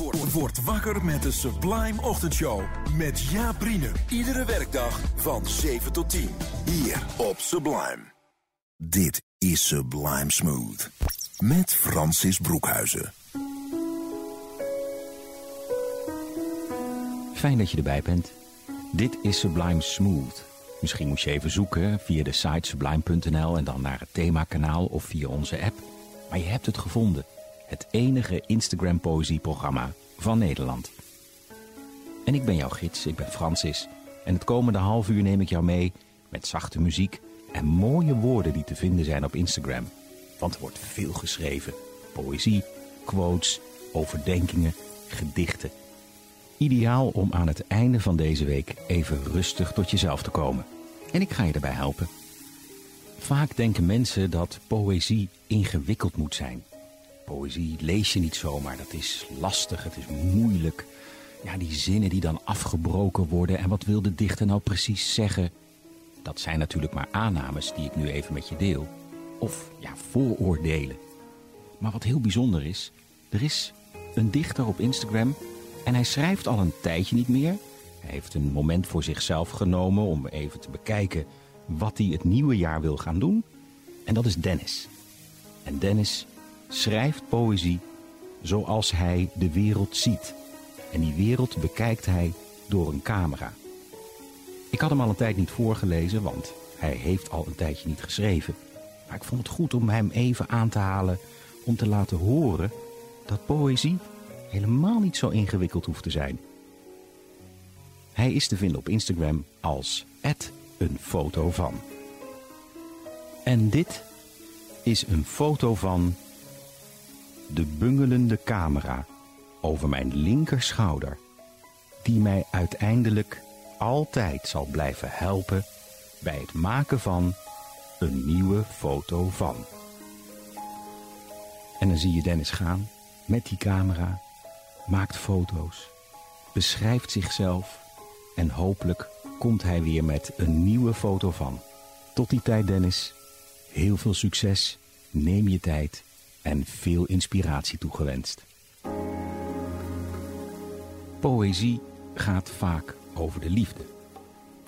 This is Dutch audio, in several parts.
Word, word wakker met de Sublime Ochtendshow. Met Jaap. Iedere werkdag van 7 tot 10. Hier op Sublime. Dit is Sublime Smooth. Met Francis Broekhuizen. Fijn dat je erbij bent. Dit is Sublime Smooth. Misschien moet je even zoeken via de site sublime.nl en dan naar het themakanaal of via onze app. Maar je hebt het gevonden. Het enige Instagram poëzieprogramma van Nederland. En ik ben jouw gids, ik ben Francis. En het komende half uur neem ik jou mee met zachte muziek en mooie woorden die te vinden zijn op Instagram. Want er wordt veel geschreven. Poëzie, quotes, overdenkingen, gedichten. Ideaal om aan het einde van deze week even rustig tot jezelf te komen. En ik ga je daarbij helpen. Vaak denken mensen dat poëzie ingewikkeld moet zijn. Poëzie lees je niet zomaar, dat is lastig, het is moeilijk. Ja, die zinnen die dan afgebroken worden en wat wil de dichter nou precies zeggen? Dat zijn natuurlijk maar aannames die ik nu even met je deel. Of ja, vooroordelen. Maar wat heel bijzonder is, er is een dichter op Instagram en hij schrijft al een tijdje niet meer. Hij heeft een moment voor zichzelf genomen om even te bekijken wat hij het nieuwe jaar wil gaan doen. En dat is Dennis. En Dennis schrijft poëzie zoals hij de wereld ziet. En die wereld bekijkt hij door een camera. Ik had hem al een tijd niet voorgelezen, want hij heeft al een tijdje niet geschreven. Maar ik vond het goed om hem even aan te halen om te laten horen dat poëzie helemaal niet zo ingewikkeld hoeft te zijn. Hij is te vinden op Instagram als een foto van. En dit is een foto van de bungelende camera over mijn linkerschouder, die mij uiteindelijk altijd zal blijven helpen bij het maken van een nieuwe foto van. En dan zie je Dennis gaan met die camera, maakt foto's, beschrijft zichzelf en hopelijk komt hij weer met een nieuwe foto van. Tot die tijd Dennis, heel veel succes, neem je tijd en veel inspiratie toegewenst. Poëzie gaat vaak over de liefde.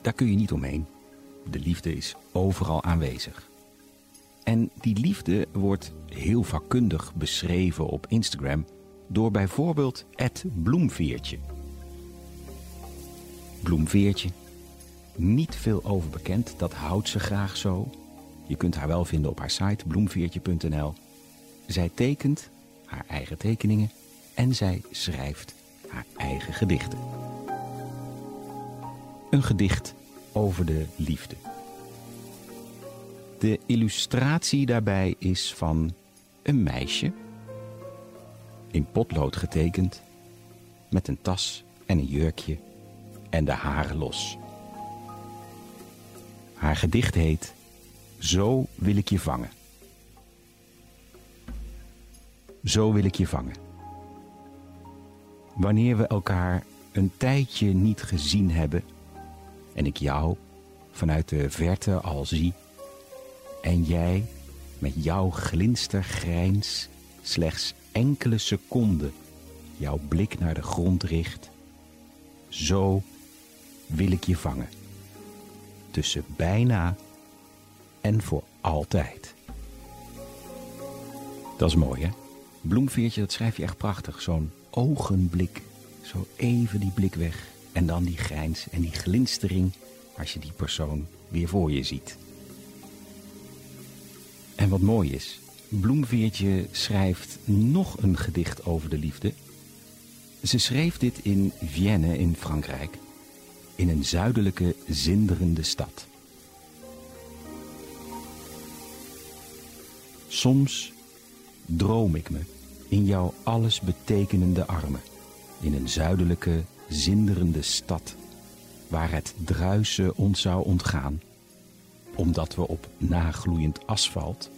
Daar kun je niet omheen. De liefde is overal aanwezig. En die liefde wordt heel vakkundig beschreven op Instagram door bijvoorbeeld het bloemveertje. Bloemveertje, niet veel over bekend, dat houdt ze graag zo. Je kunt haar wel vinden op haar site bloemveertje.nl. Zij tekent haar eigen tekeningen en zij schrijft haar eigen gedichten. Een gedicht over de liefde. De illustratie daarbij is van een meisje, in potlood getekend, met een tas en een jurkje en de haren los. Haar gedicht heet Zo wil ik je vangen. Zo wil ik je vangen. Wanneer we elkaar een tijdje niet gezien hebben en ik jou vanuit de verte al zie en jij met jouw glinstergrijns slechts enkele seconden jouw blik naar de grond richt, zo wil ik je vangen. Tussen bijna en voor altijd. Dat is mooi, hè? Bloemveertje, dat schrijf je echt prachtig. Zo'n ogenblik. Zo even die blik weg. En dan die grijns en die glinstering als je die persoon weer voor je ziet. En wat mooi is, Bloemveertje schrijft nog een gedicht over de liefde. Ze schreef dit in Vienne in Frankrijk, in een zuidelijke, zinderende stad. Soms droom ik me in jouw allesbetekenende armen, in een zuidelijke, zinderende stad waar het druisen ons zou ontgaan, omdat we op nagloeiend asfalt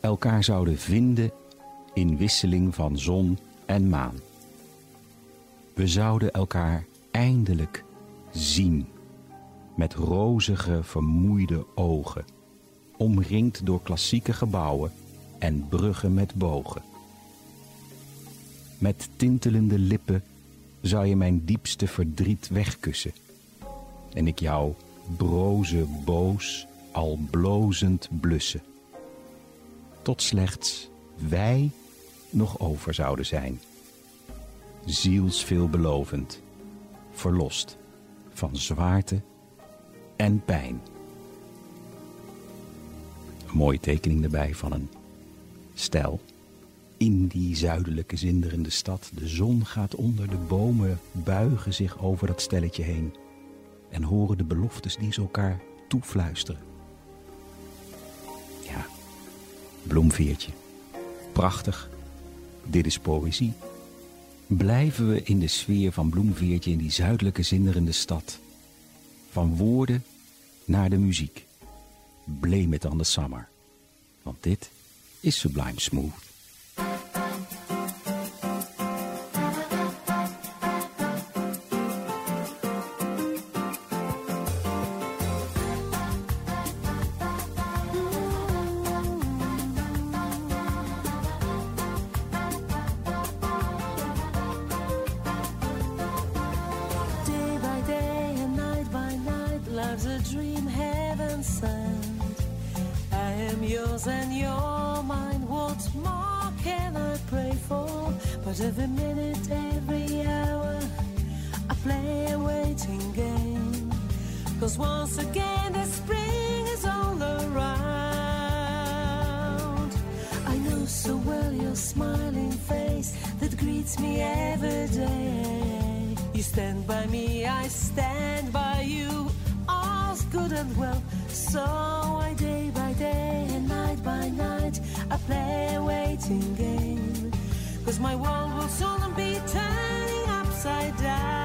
elkaar zouden vinden in wisseling van zon en maan. We zouden elkaar eindelijk zien met rozige, vermoeide ogen, omringd door klassieke gebouwen en bruggen met bogen. Met tintelende lippen zou je mijn diepste verdriet wegkussen en ik jou broze boos al blozend blussen. Tot slechts wij nog over zouden zijn. Ziels veelbelovend, verlost van zwaarte en pijn. Een mooie tekening erbij van een stel. In die zuidelijke zinderende stad. De zon gaat onder, de bomen buigen zich over dat stelletje heen. En horen de beloftes die ze elkaar toefluisteren. Ja, bloemveertje. Prachtig. Dit is poëzie. Blijven we in de sfeer van bloemveertje in die zuidelijke zinderende stad. Van woorden naar de muziek. Blame it on the summer. Want dit is Sublime Smooth. Upside down.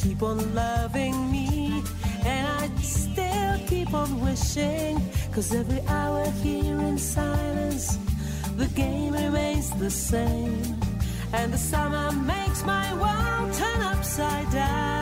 Keep on loving me, and I still keep on wishing. Cause every hour here in silence, the game remains the same. And the summer makes my world turn upside down.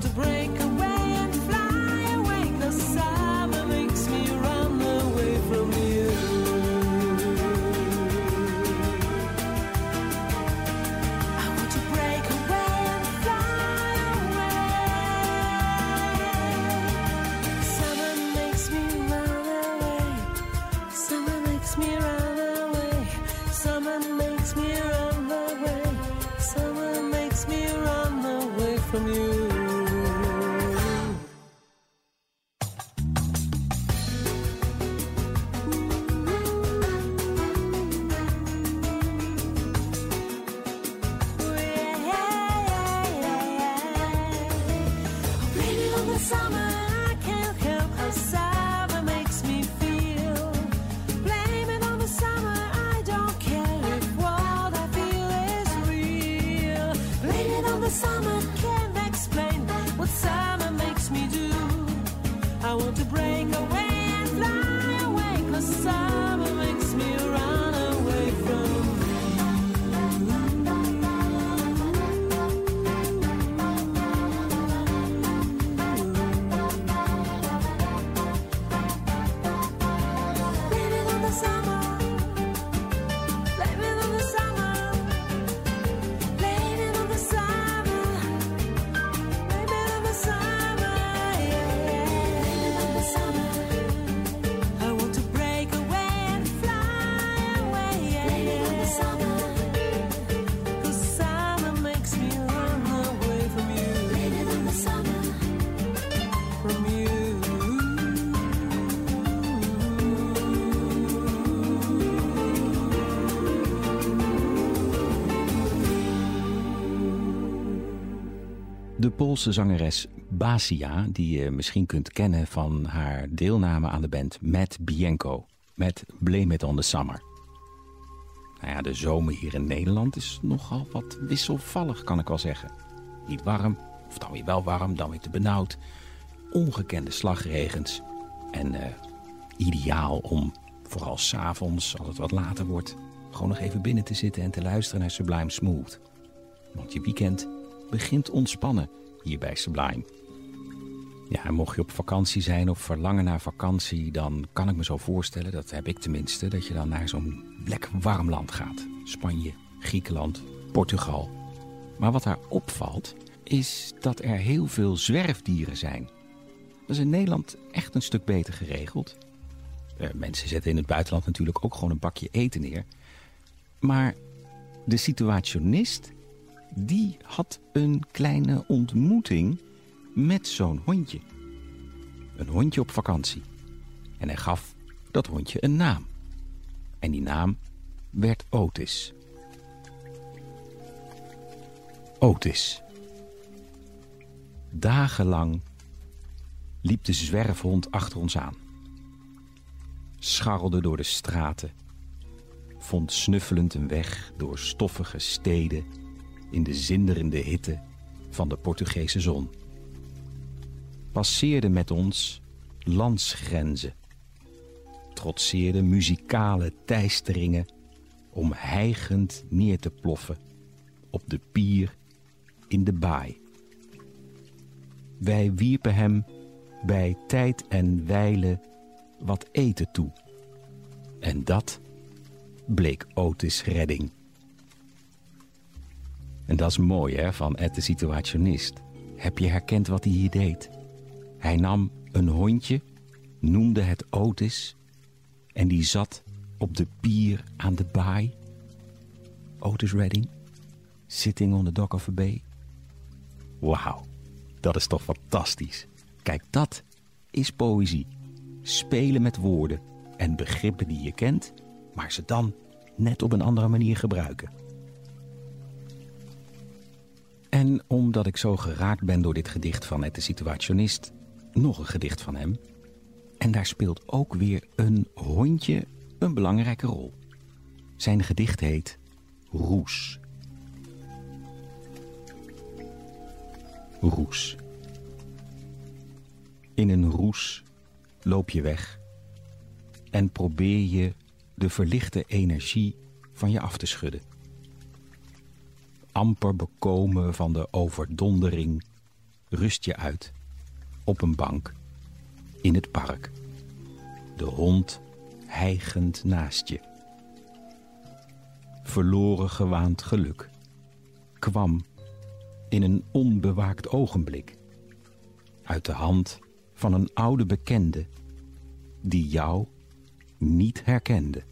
To break Poolse zangeres Basia, die je misschien kunt kennen van haar deelname aan de band Matt Bianco met Blame It on the Summer. Nou ja, de zomer hier in Nederland is nogal wat wisselvallig, kan ik wel zeggen. Niet warm, of dan weer wel warm, dan weer te benauwd. Ongekende slagregens. En uh, ideaal om, vooral s'avonds, als het wat later wordt... gewoon nog even binnen te zitten en te luisteren naar Sublime Smooth. Want je weekend begint ontspannen hier bij Sublime. Ja, mocht je op vakantie zijn of verlangen naar vakantie... dan kan ik me zo voorstellen, dat heb ik tenminste... dat je dan naar zo'n lekker warm land gaat. Spanje, Griekenland, Portugal. Maar wat daar opvalt, is dat er heel veel zwerfdieren zijn. Dat is in Nederland echt een stuk beter geregeld. Uh, mensen zetten in het buitenland natuurlijk ook gewoon een bakje eten neer. Maar de situationist, die had een kleine ontmoeting met zo'n hondje. Een hondje op vakantie. En hij gaf dat hondje een naam. En die naam werd Otis. Otis. Dagenlang liep de zwerfhond achter ons aan. Scharrelde door de straten. Vond snuffelend een weg door stoffige steden in de zinderende hitte van de Portugese zon. Passeerde met ons landsgrenzen. Trotseerde muzikale teisteringen om hijgend neer te ploffen op de pier in de baai. Wij wierpen hem bij tijd en wijle wat eten toe. En dat bleek Otis' redding. En dat is mooi hè, van Ed de situationist. Heb je herkend wat hij hier deed? Hij nam een hondje, noemde het Otis... en die zat op de pier aan de baai. Otis Redding, sitting on the dock of a bay. Wauw, dat is toch fantastisch. Kijk, dat is poëzie. Spelen met woorden en begrippen die je kent... maar ze dan net op een andere manier gebruiken. En omdat ik zo geraakt ben door dit gedicht van Het de Situationist... nog een gedicht van hem. En daar speelt ook weer een hondje een belangrijke rol. Zijn gedicht heet Roes. Roes. In een roes loop je weg en probeer je de verlichte energie van je af te schudden. Amper bekomen van de overdondering rust je uit op een bank in het park. De hond hijgend naast je. Verloren gewaand geluk kwam in een onbewaakt ogenblik uit de hand van een oude bekende die jou niet herkende.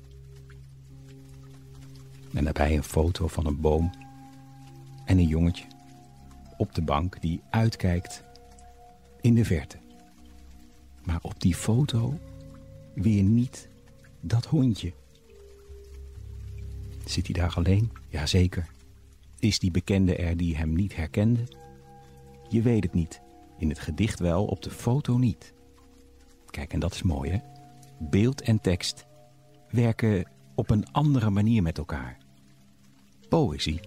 En daarbij een foto van een boom en een jongetje op de bank die uitkijkt in de verte. Maar op die foto weer niet dat hondje. Zit hij daar alleen? Jazeker. Is die bekende er die hem niet herkende? Je weet het niet. In het gedicht wel, op de foto niet. Kijk, en dat is mooi, hè? Beeld en tekst werken op een andere manier met elkaar. Poëzie.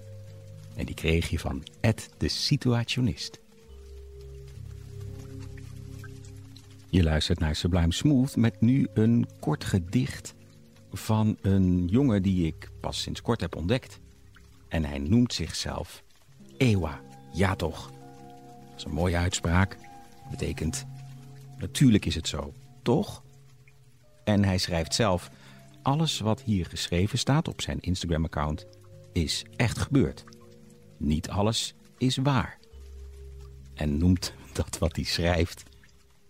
En die kreeg je van Ed de Situationist. Je luistert naar Sublime Smooth met nu een kort gedicht van een jongen die ik pas sinds kort heb ontdekt. En hij noemt zichzelf Ewa. Ja toch. Dat is een mooie uitspraak. Betekent, natuurlijk is het zo. Toch? En hij schrijft zelf, alles wat hier geschreven staat op zijn Instagram-account is echt gebeurd. Niet alles is waar. En noemt dat wat hij schrijft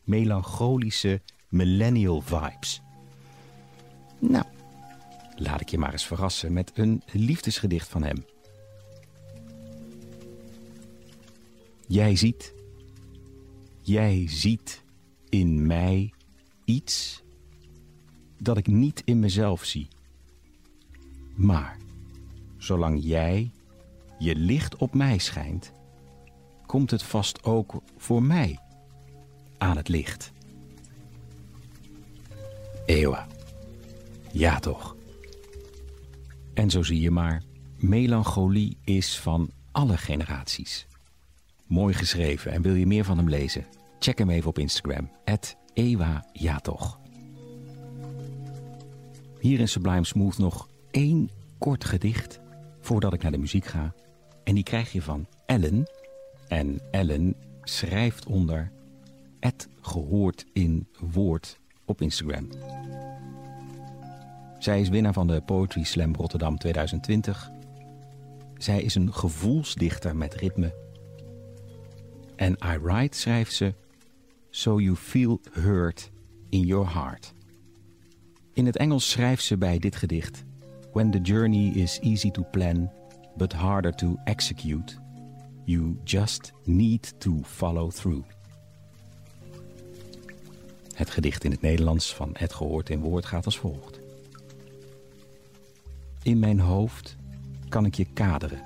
melancholische millennial vibes. Nou, laat ik je maar eens verrassen met een liefdesgedicht van hem. Jij ziet, jij ziet in mij iets dat ik niet in mezelf zie. Maar zolang jij je licht op mij schijnt, komt het vast ook voor mij aan het licht. Ewa. Ja toch. En zo zie je maar, melancholie is van alle generaties. Mooi geschreven en wil je meer van hem lezen? Check hem even op Instagram. Ewa ja toch. Hier in Sublime Smooth nog één kort gedicht voordat ik naar de muziek ga. En die krijg je van Ellen. En Ellen schrijft onder het gehoord in woord op Instagram. Zij is winnaar van de Poetry Slam Rotterdam 2020. Zij is een gevoelsdichter met ritme. En I write, schrijft ze, So you feel hurt in your heart. In het Engels schrijft ze bij dit gedicht... When the journey is easy to plan, but harder to execute... You just need to follow through. Het gedicht in het Nederlands van Het Gehoord in Woord gaat als volgt. In mijn hoofd kan ik je kaderen.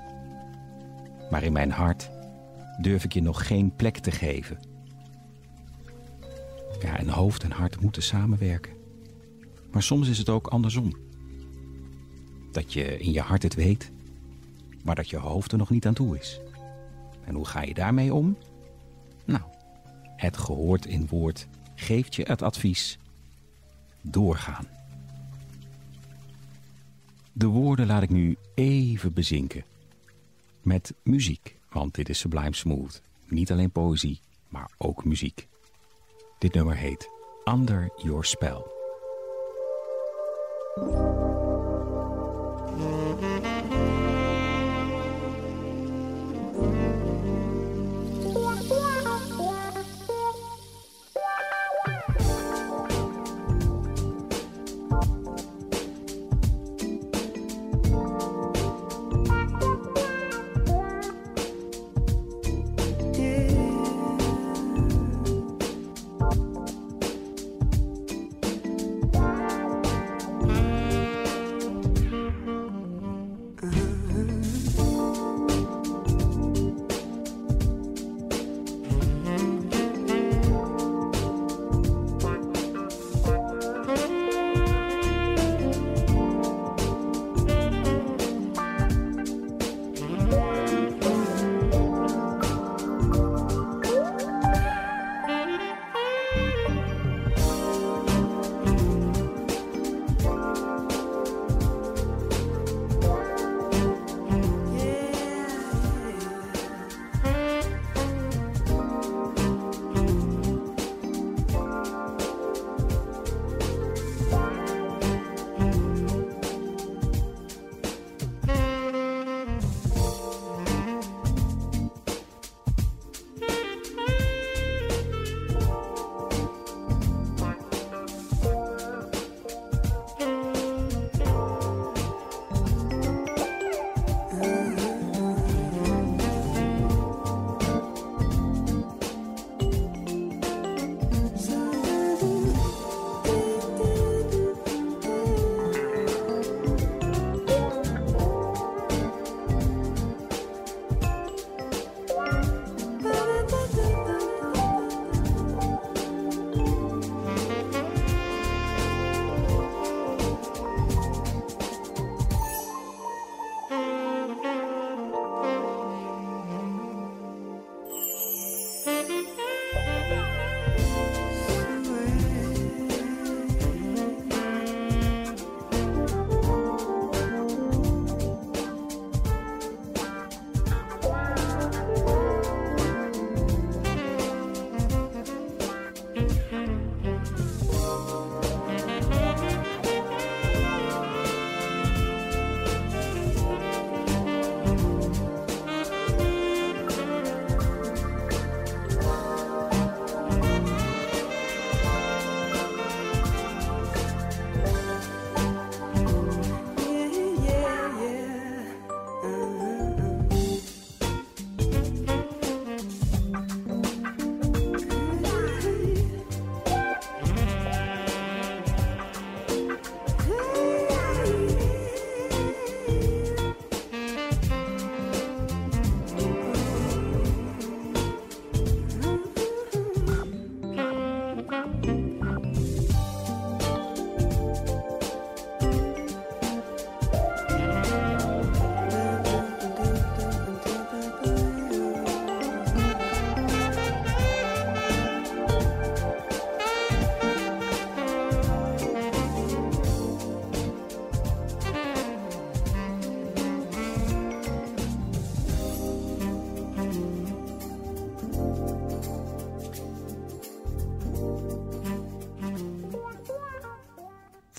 Maar in mijn hart durf ik je nog geen plek te geven. Ja, en hoofd en hart moeten samenwerken. Maar soms is het ook andersom. Dat je in je hart het weet, maar dat je hoofd er nog niet aan toe is. En hoe ga je daarmee om? Nou, het gehoord in woord geeft je het advies doorgaan. De woorden laat ik nu even bezinken. Met muziek, want dit is Sublime Smooth. Niet alleen poëzie, maar ook muziek. Dit nummer heet Under Your Spell.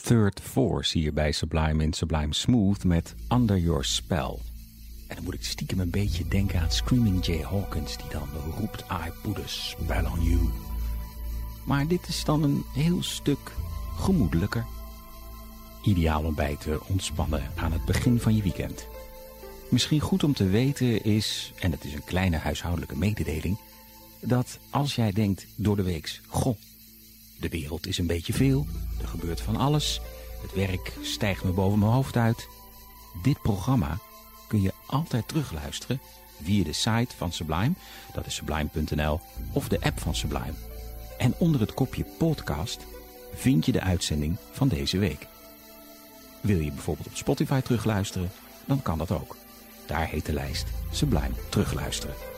Third Force hier bij Sublime in Sublime Smooth met Under Your Spell. En dan moet ik stiekem een beetje denken aan Screaming Jay Hawkins die dan roept I put a spell on you. Maar dit is dan een heel stuk gemoedelijker. Ideaal om bij te ontspannen aan het begin van je weekend. Misschien goed om te weten is, en het is een kleine huishoudelijke mededeling, dat als jij denkt door de weeks, goh, de wereld is een beetje veel, er gebeurt van alles, het werk stijgt me boven mijn hoofd uit. Dit programma kun je altijd terugluisteren via de site van Sublime, dat is sublime.nl, of de app van Sublime. En onder het kopje podcast vind je de uitzending van deze week. Wil je bijvoorbeeld op Spotify terugluisteren, dan kan dat ook. Daar heet de lijst Sublime Terugluisteren.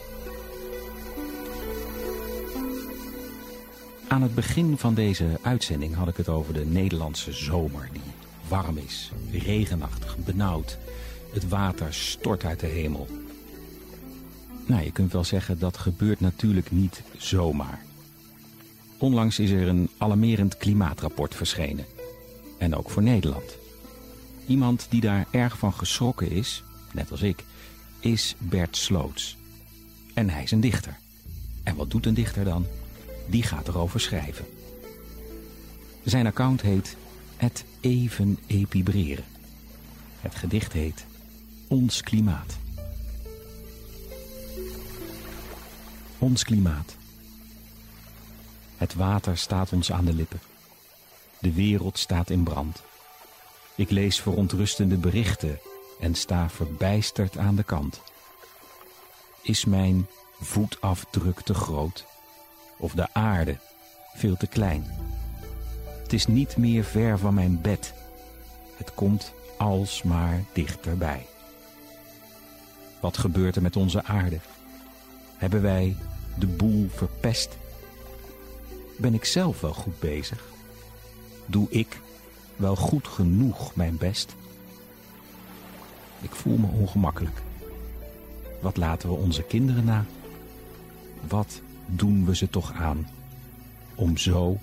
Aan het begin van deze uitzending had ik het over de Nederlandse zomer die warm is, regenachtig, benauwd. Het water stort uit de hemel. Nou, je kunt wel zeggen dat gebeurt natuurlijk niet zomaar. Onlangs is er een alarmerend klimaatrapport verschenen. En ook voor Nederland. Iemand die daar erg van geschrokken is, net als ik, is Bert Sloots. En hij is een dichter. En wat doet een dichter dan? Die gaat erover schrijven. Zijn account heet Het Even Epibreren. Het gedicht heet Ons Klimaat. Ons klimaat. Het water staat ons aan de lippen. De wereld staat in brand. Ik lees verontrustende berichten en sta verbijsterd aan de kant. Is mijn voetafdruk te groot of de aarde veel te klein? Het is niet meer ver van mijn bed. Het komt alsmaar dichterbij. Wat gebeurt er met onze aarde? Hebben wij de boel verpest? Ben ik zelf wel goed bezig? Doe ik wel goed genoeg mijn best? Ik voel me ongemakkelijk. Wat laten we onze kinderen na? Wat doen we ze toch aan om zo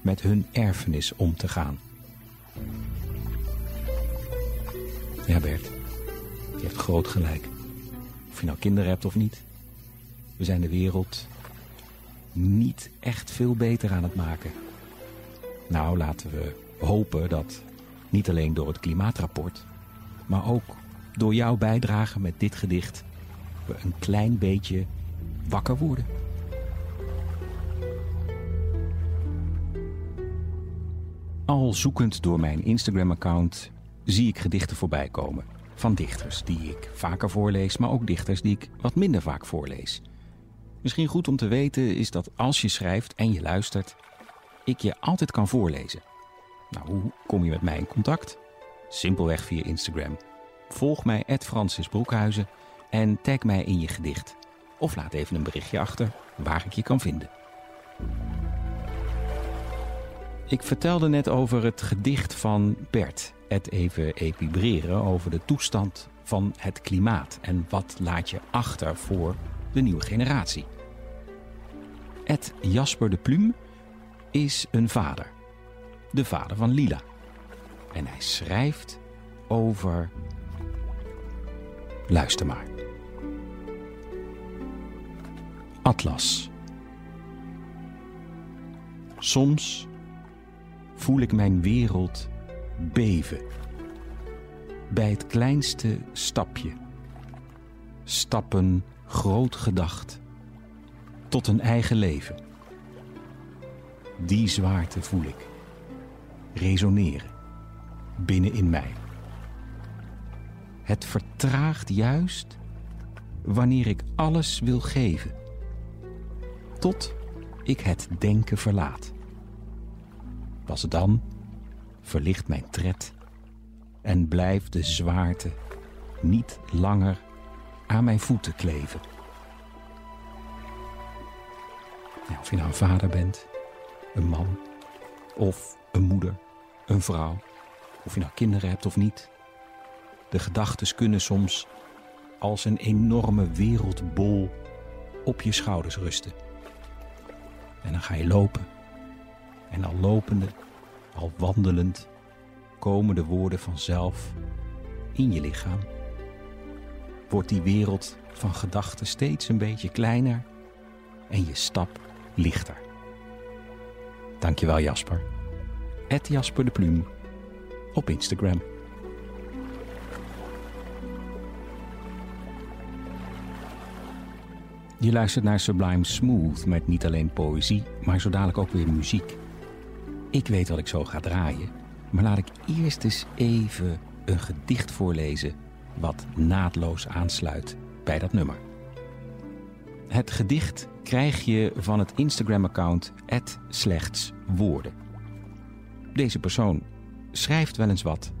met hun erfenis om te gaan? Ja, Bert, je hebt groot gelijk. Of je nou kinderen hebt of niet. We zijn de wereld niet echt veel beter aan het maken. Nou, laten we hopen dat niet alleen door het klimaatrapport, maar ook door jouw bijdrage met dit gedicht we een klein beetje wakker worden. Al zoekend door mijn Instagram-account zie ik gedichten voorbij komen. Van dichters die ik vaker voorlees, maar ook dichters die ik wat minder vaak voorlees. Misschien goed om te weten is dat als je schrijft en je luistert, ik je altijd kan voorlezen. Nou, hoe kom je met mij in contact? Simpelweg via Instagram. Volg mij Francis Broekhuizen en tag mij in je gedicht. Of laat even een berichtje achter waar ik je kan vinden. Ik vertelde net over het gedicht van Bert, het even epibreren over de toestand van het klimaat en wat laat je achter voor de nieuwe generatie. Ed Jasper de Plume is een vader. De vader van Lila. En hij schrijft over. Luister maar. Atlas. Soms voel ik mijn wereld beven. Bij het kleinste stapje. Stappen groot gedacht. Tot een eigen leven. Die zwaarte voel ik. Resoneren. Binnen in mij. Het vertraagt juist wanneer ik alles wil geven. Tot ik het denken verlaat. Pas dan verlicht mijn tred en blijft de zwaarte niet langer aan mijn voeten kleven. of je nou een vader bent, een man of een moeder, een vrouw, of je nou kinderen hebt of niet. De gedachten kunnen soms als een enorme wereldbol op je schouders rusten. En dan ga je lopen. En al lopende, al wandelend, komen de woorden vanzelf in je lichaam. Wordt die wereld van gedachten steeds een beetje kleiner en je stap lichter. Dankjewel Jasper. Het Jasper de Pluim op Instagram. Je luistert naar Sublime Smooth met niet alleen poëzie, maar zo dadelijk ook weer muziek. Ik weet wat ik zo ga draaien, maar laat ik eerst eens even een gedicht voorlezen wat naadloos aansluit bij dat nummer. Het gedicht krijg je van het Instagram-account @slechtswoorden. Deze persoon schrijft wel eens wat,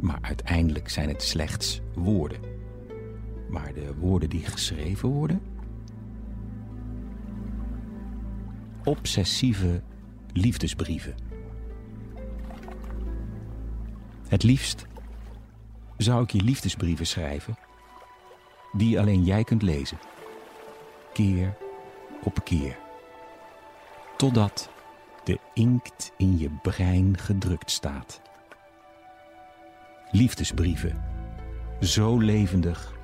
maar uiteindelijk zijn het slechts woorden. Maar de woorden die geschreven worden, obsessieve liefdesbrieven. Het liefst zou ik je liefdesbrieven schrijven die alleen jij kunt lezen. Keer op keer. Totdat de inkt in je brein gedrukt staat. Liefdesbrieven. Zo levendig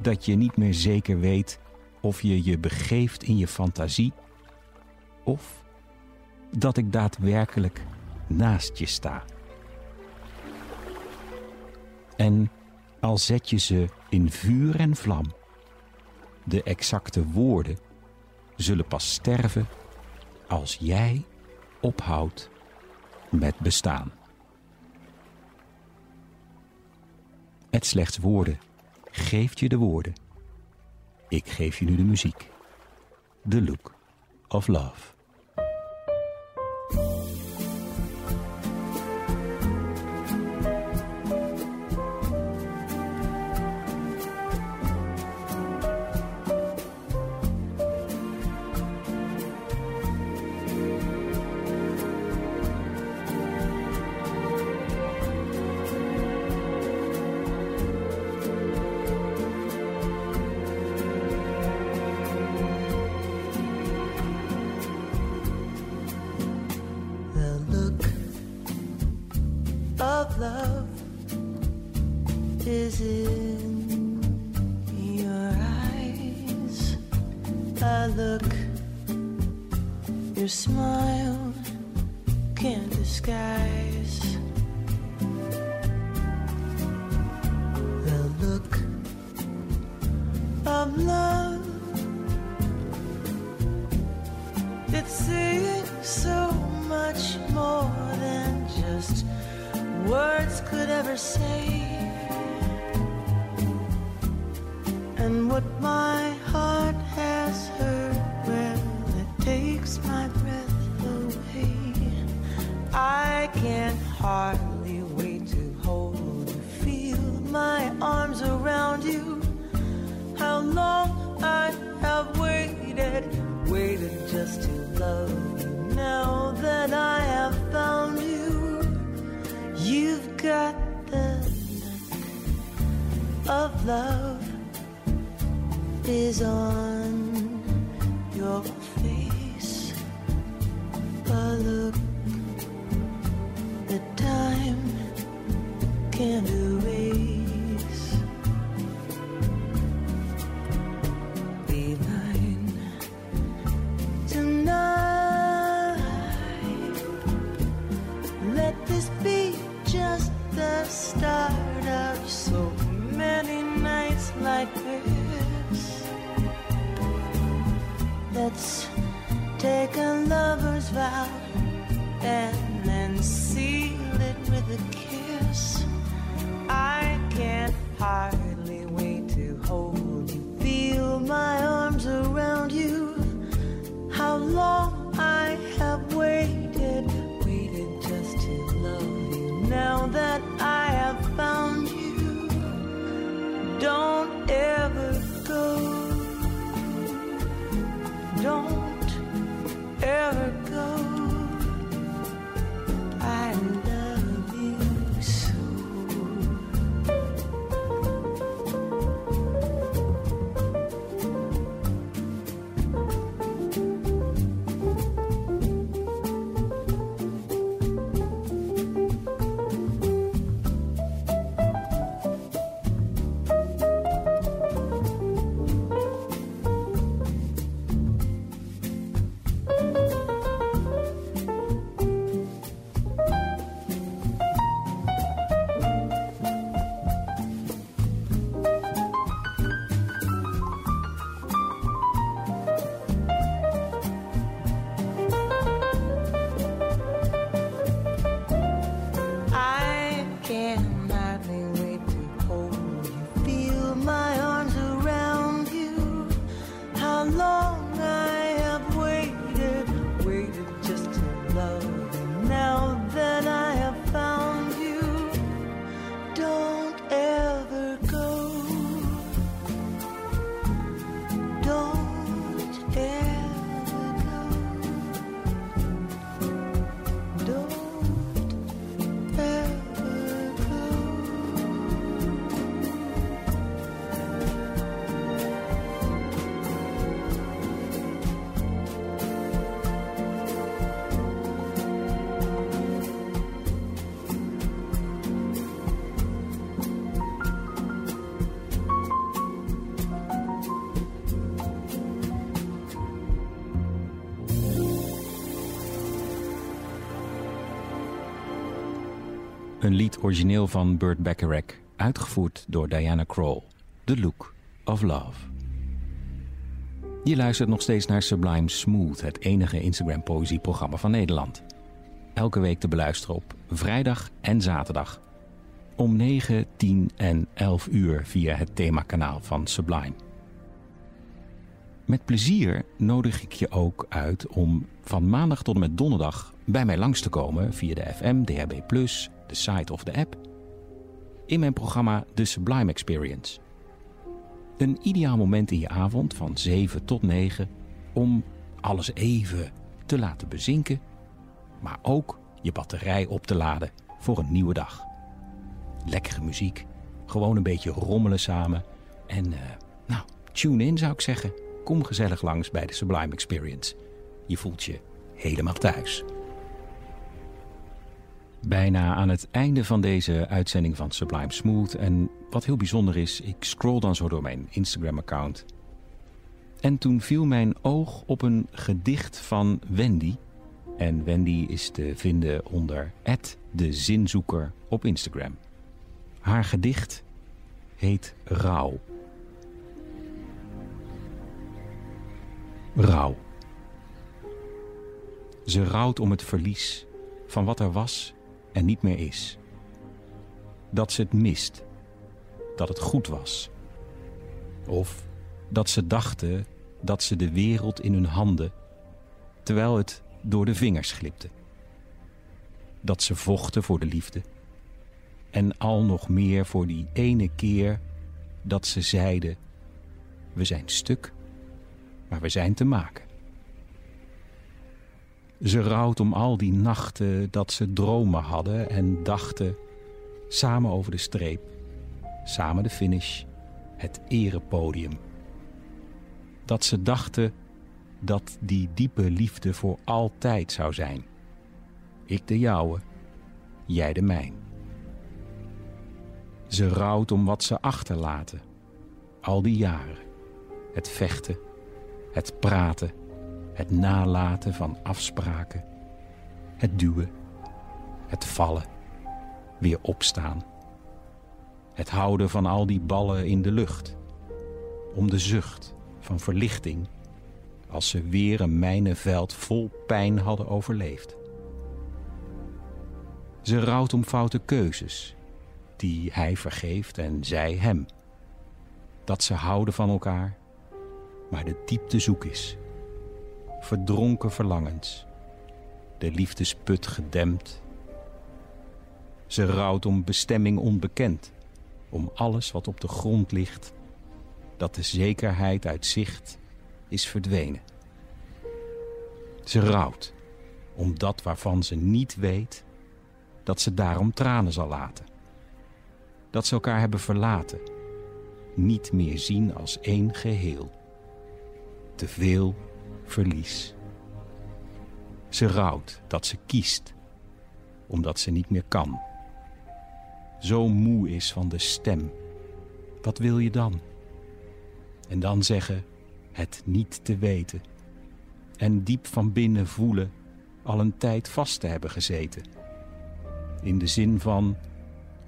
dat je niet meer zeker weet of je je begeeft in je fantasie of dat ik daadwerkelijk naast je sta. En al zet je ze in vuur en vlam, de exacte woorden zullen pas sterven als jij ophoudt met bestaan. Het slechts woorden geeft je de woorden. Ik geef je nu de muziek. The Look of Love. Smile Een lied origineel van Burt Bacharach, uitgevoerd door Diana Krall. The Look of Love. Je luistert nog steeds naar Sublime Smooth, het enige Instagram-poëzieprogramma van Nederland. Elke week te beluisteren op vrijdag en zaterdag. Om 9, 10 en 11 uur via het themakanaal van Sublime. Met plezier nodig ik je ook uit om van maandag tot en met donderdag bij mij langs te komen via de FM, DHB+, de site of de app, in mijn programma The Sublime Experience. Een ideaal moment in je avond van 7 tot 9 om alles even te laten bezinken, maar ook je batterij op te laden voor een nieuwe dag. Lekkere muziek, gewoon een beetje rommelen samen en uh, nou, tune in zou ik zeggen. Kom gezellig langs bij de Sublime Experience. Je voelt je helemaal thuis. Bijna aan het einde van deze uitzending van Sublime Smooth. En wat heel bijzonder is, ik scroll dan zo door mijn Instagram-account. En toen viel mijn oog op een gedicht van Wendy. En Wendy is te vinden onder de zinzoeker op Instagram. Haar gedicht heet Rouw. Rouw. Ze rouwt om het verlies van wat er was en niet meer is. Dat ze het mist, dat het goed was. Of dat ze dachten dat ze de wereld in hun handen, terwijl het door de vingers glipte. Dat ze vochten voor de liefde. En al nog meer voor die ene keer dat ze zeiden: We zijn stuk, maar we zijn te maken. Ze rouwt om al die nachten dat ze dromen hadden en dachten samen over de streep, samen de finish, het erepodium. Dat ze dachten dat die diepe liefde voor altijd zou zijn. Ik de jouwe, jij de mijn. Ze rouwt om wat ze achterlaten, al die jaren. Het vechten, het praten het nalaten van afspraken, het duwen, het vallen, weer opstaan. Het houden van al die ballen in de lucht, om de zucht van verlichting als ze weer een mijnenveld vol pijn hadden overleefd. Ze rouwt om foute keuzes, die hij vergeeft en zij hem. Dat ze houden van elkaar, maar de diepte zoek is verdronken verlangens, de liefdesput gedempt. Ze rouwt om bestemming onbekend, om alles wat op de grond ligt, dat de zekerheid uit zicht is verdwenen. Ze rouwt om dat waarvan ze niet weet, dat ze daarom tranen zal laten. Dat ze elkaar hebben verlaten, niet meer zien als één geheel. Te veel verlies. Ze rouwt dat ze kiest, omdat ze niet meer kan. Zo moe is van de stem. Wat wil je dan? En dan zeggen het niet te weten. En diep van binnen voelen al een tijd vast te hebben gezeten. In de zin van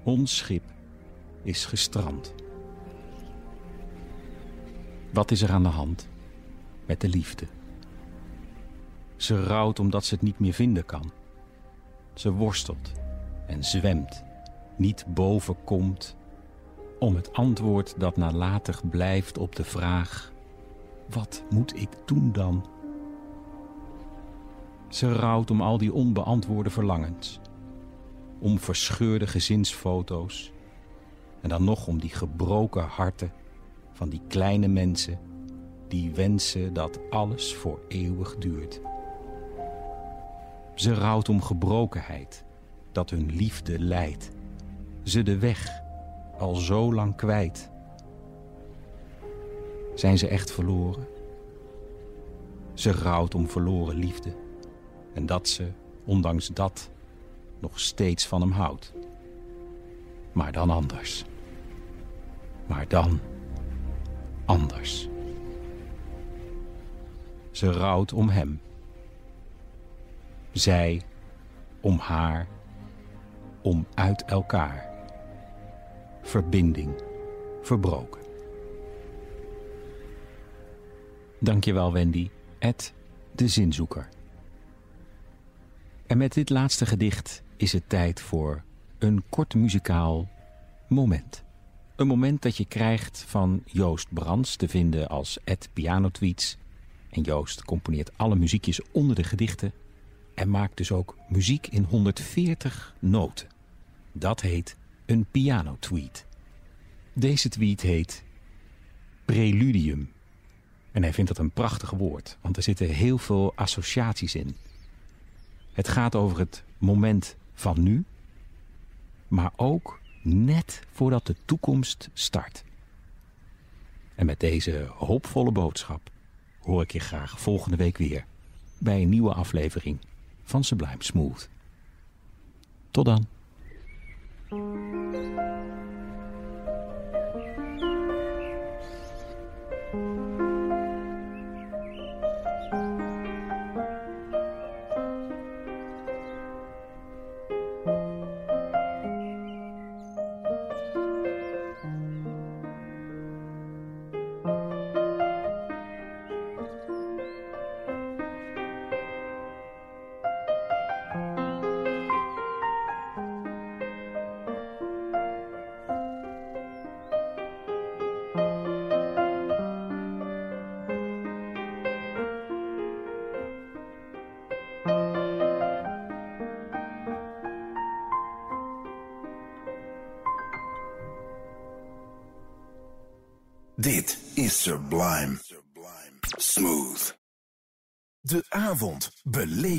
ons schip is gestrand. Wat is er aan de hand met de liefde? Ze rouwt omdat ze het niet meer vinden kan. Ze worstelt en zwemt, niet boven komt, om het antwoord dat nalatig blijft op de vraag: wat moet ik doen dan? Ze rouwt om al die onbeantwoorde verlangens, om verscheurde gezinsfoto's en dan nog om die gebroken harten van die kleine mensen die wensen dat alles voor eeuwig duurt. Ze rouwt om gebrokenheid, dat hun liefde leidt. Ze de weg al zo lang kwijt. Zijn ze echt verloren? Ze rouwt om verloren liefde. En dat ze, ondanks dat, nog steeds van hem houdt. Maar dan anders. Maar dan anders. Ze rouwt om hem zij om haar, om uit elkaar. Verbinding verbroken. Dankjewel Wendy, Ed de zinzoeker. En met dit laatste gedicht is het tijd voor een kort muzikaal moment. Een moment dat je krijgt van Joost Brands, te vinden als Ed Pianotweets. En Joost componeert alle muziekjes onder de gedichten en maakt dus ook muziek in 140 noten. Dat heet een pianotweet. Deze tweet heet Preludium. En hij vindt dat een prachtig woord, want er zitten heel veel associaties in. Het gaat over het moment van nu, maar ook net voordat de toekomst start. En met deze hoopvolle boodschap hoor ik je graag volgende week weer bij een nieuwe aflevering van Sublime Smooth. Tot dan.